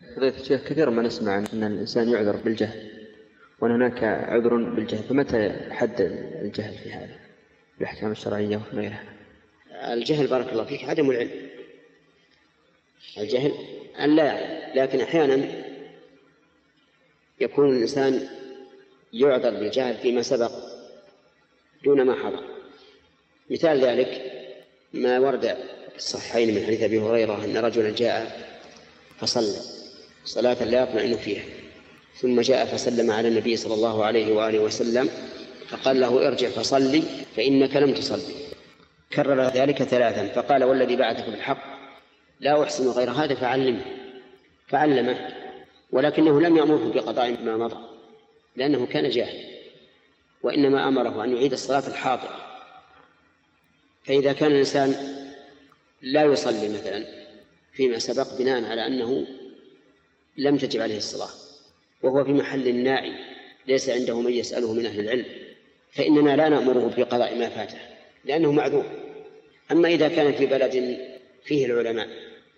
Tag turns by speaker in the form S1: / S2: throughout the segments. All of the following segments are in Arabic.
S1: فضيلة الشيخ كثيرا ما نسمع أن الإنسان يعذر بالجهل وأن هناك عذر بالجهل فمتى حد الجهل في هذا؟ الأحكام الشرعية وغيرها.
S2: الجهل بارك الله فيك عدم العلم. الجهل أن لا يعلم لكن أحيانا يكون الإنسان يعذر بالجهل فيما سبق دون ما حضر. مثال ذلك ما ورد في الصحيحين من حديث أبي هريرة أن رجلا جاء فصلى. صلاة لا يطمئن فيها. ثم جاء فسلم على النبي صلى الله عليه وآله وسلم فقال له ارجع فصلي فإنك لم تصلي. كرر ذلك ثلاثا فقال والذي بعثك بالحق لا أحسن غير هذا فعلمه فعلمه ولكنه لم يأمره بقضاء ما مضى لأنه كان جاهل وإنما أمره أن يعيد الصلاة الحاضرة. فإذا كان الإنسان لا يصلي مثلا فيما سبق بناء على أنه لم تجب عليه الصلاة وهو في محل ناعي ليس عنده من يسأله من أهل العلم فإننا لا نأمره بقضاء ما فاته لأنه معذور. أما إذا كان في بلد فيه العلماء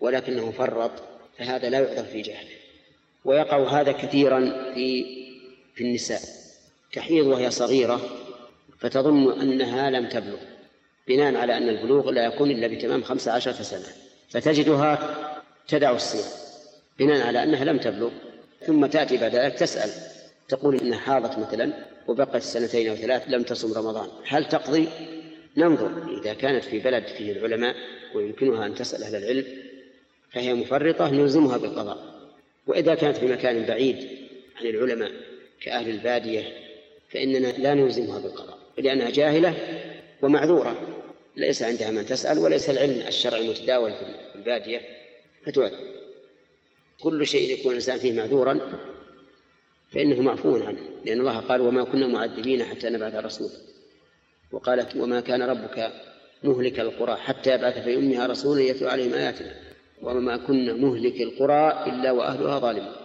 S2: ولكنه فرط فهذا لا يعذر في جهله. ويقع هذا كثيرا في في النساء. تحيض وهي صغيرة فتظن أنها لم تبلغ بناء على أن البلوغ لا يكون إلا بتمام خمسة عشرة سنة فتجدها تدع الصيام. بناء على أنها لم تبلغ ثم تأتي بعد ذلك تسأل تقول إنها حاضت مثلا وبقت سنتين أو ثلاث لم تصم رمضان. هل تقضي؟ ننظر إذا كانت في بلد فيه العلماء ويمكنها أن تسأل أهل العلم فهي مفرطة نلزمها بالقضاء. وإذا كانت في مكان بعيد عن العلماء كأهل البادية فإننا لا نلزمها بالقضاء لأنها جاهلة ومعذورة. ليس عندها من تسأل وليس العلم الشرعي متداول في البادية فتعذر. كل شيء يكون الإنسان فيه معذورا فإنه معفو عنه لأن الله قال وما كنا معذبين حتى نبعث رسولا وقالت وما كان ربك مهلك القرى حتى يبعث في أمها رسولا يتلو عليهم آياتنا وما كنا مهلك القرى إلا وأهلها ظالمون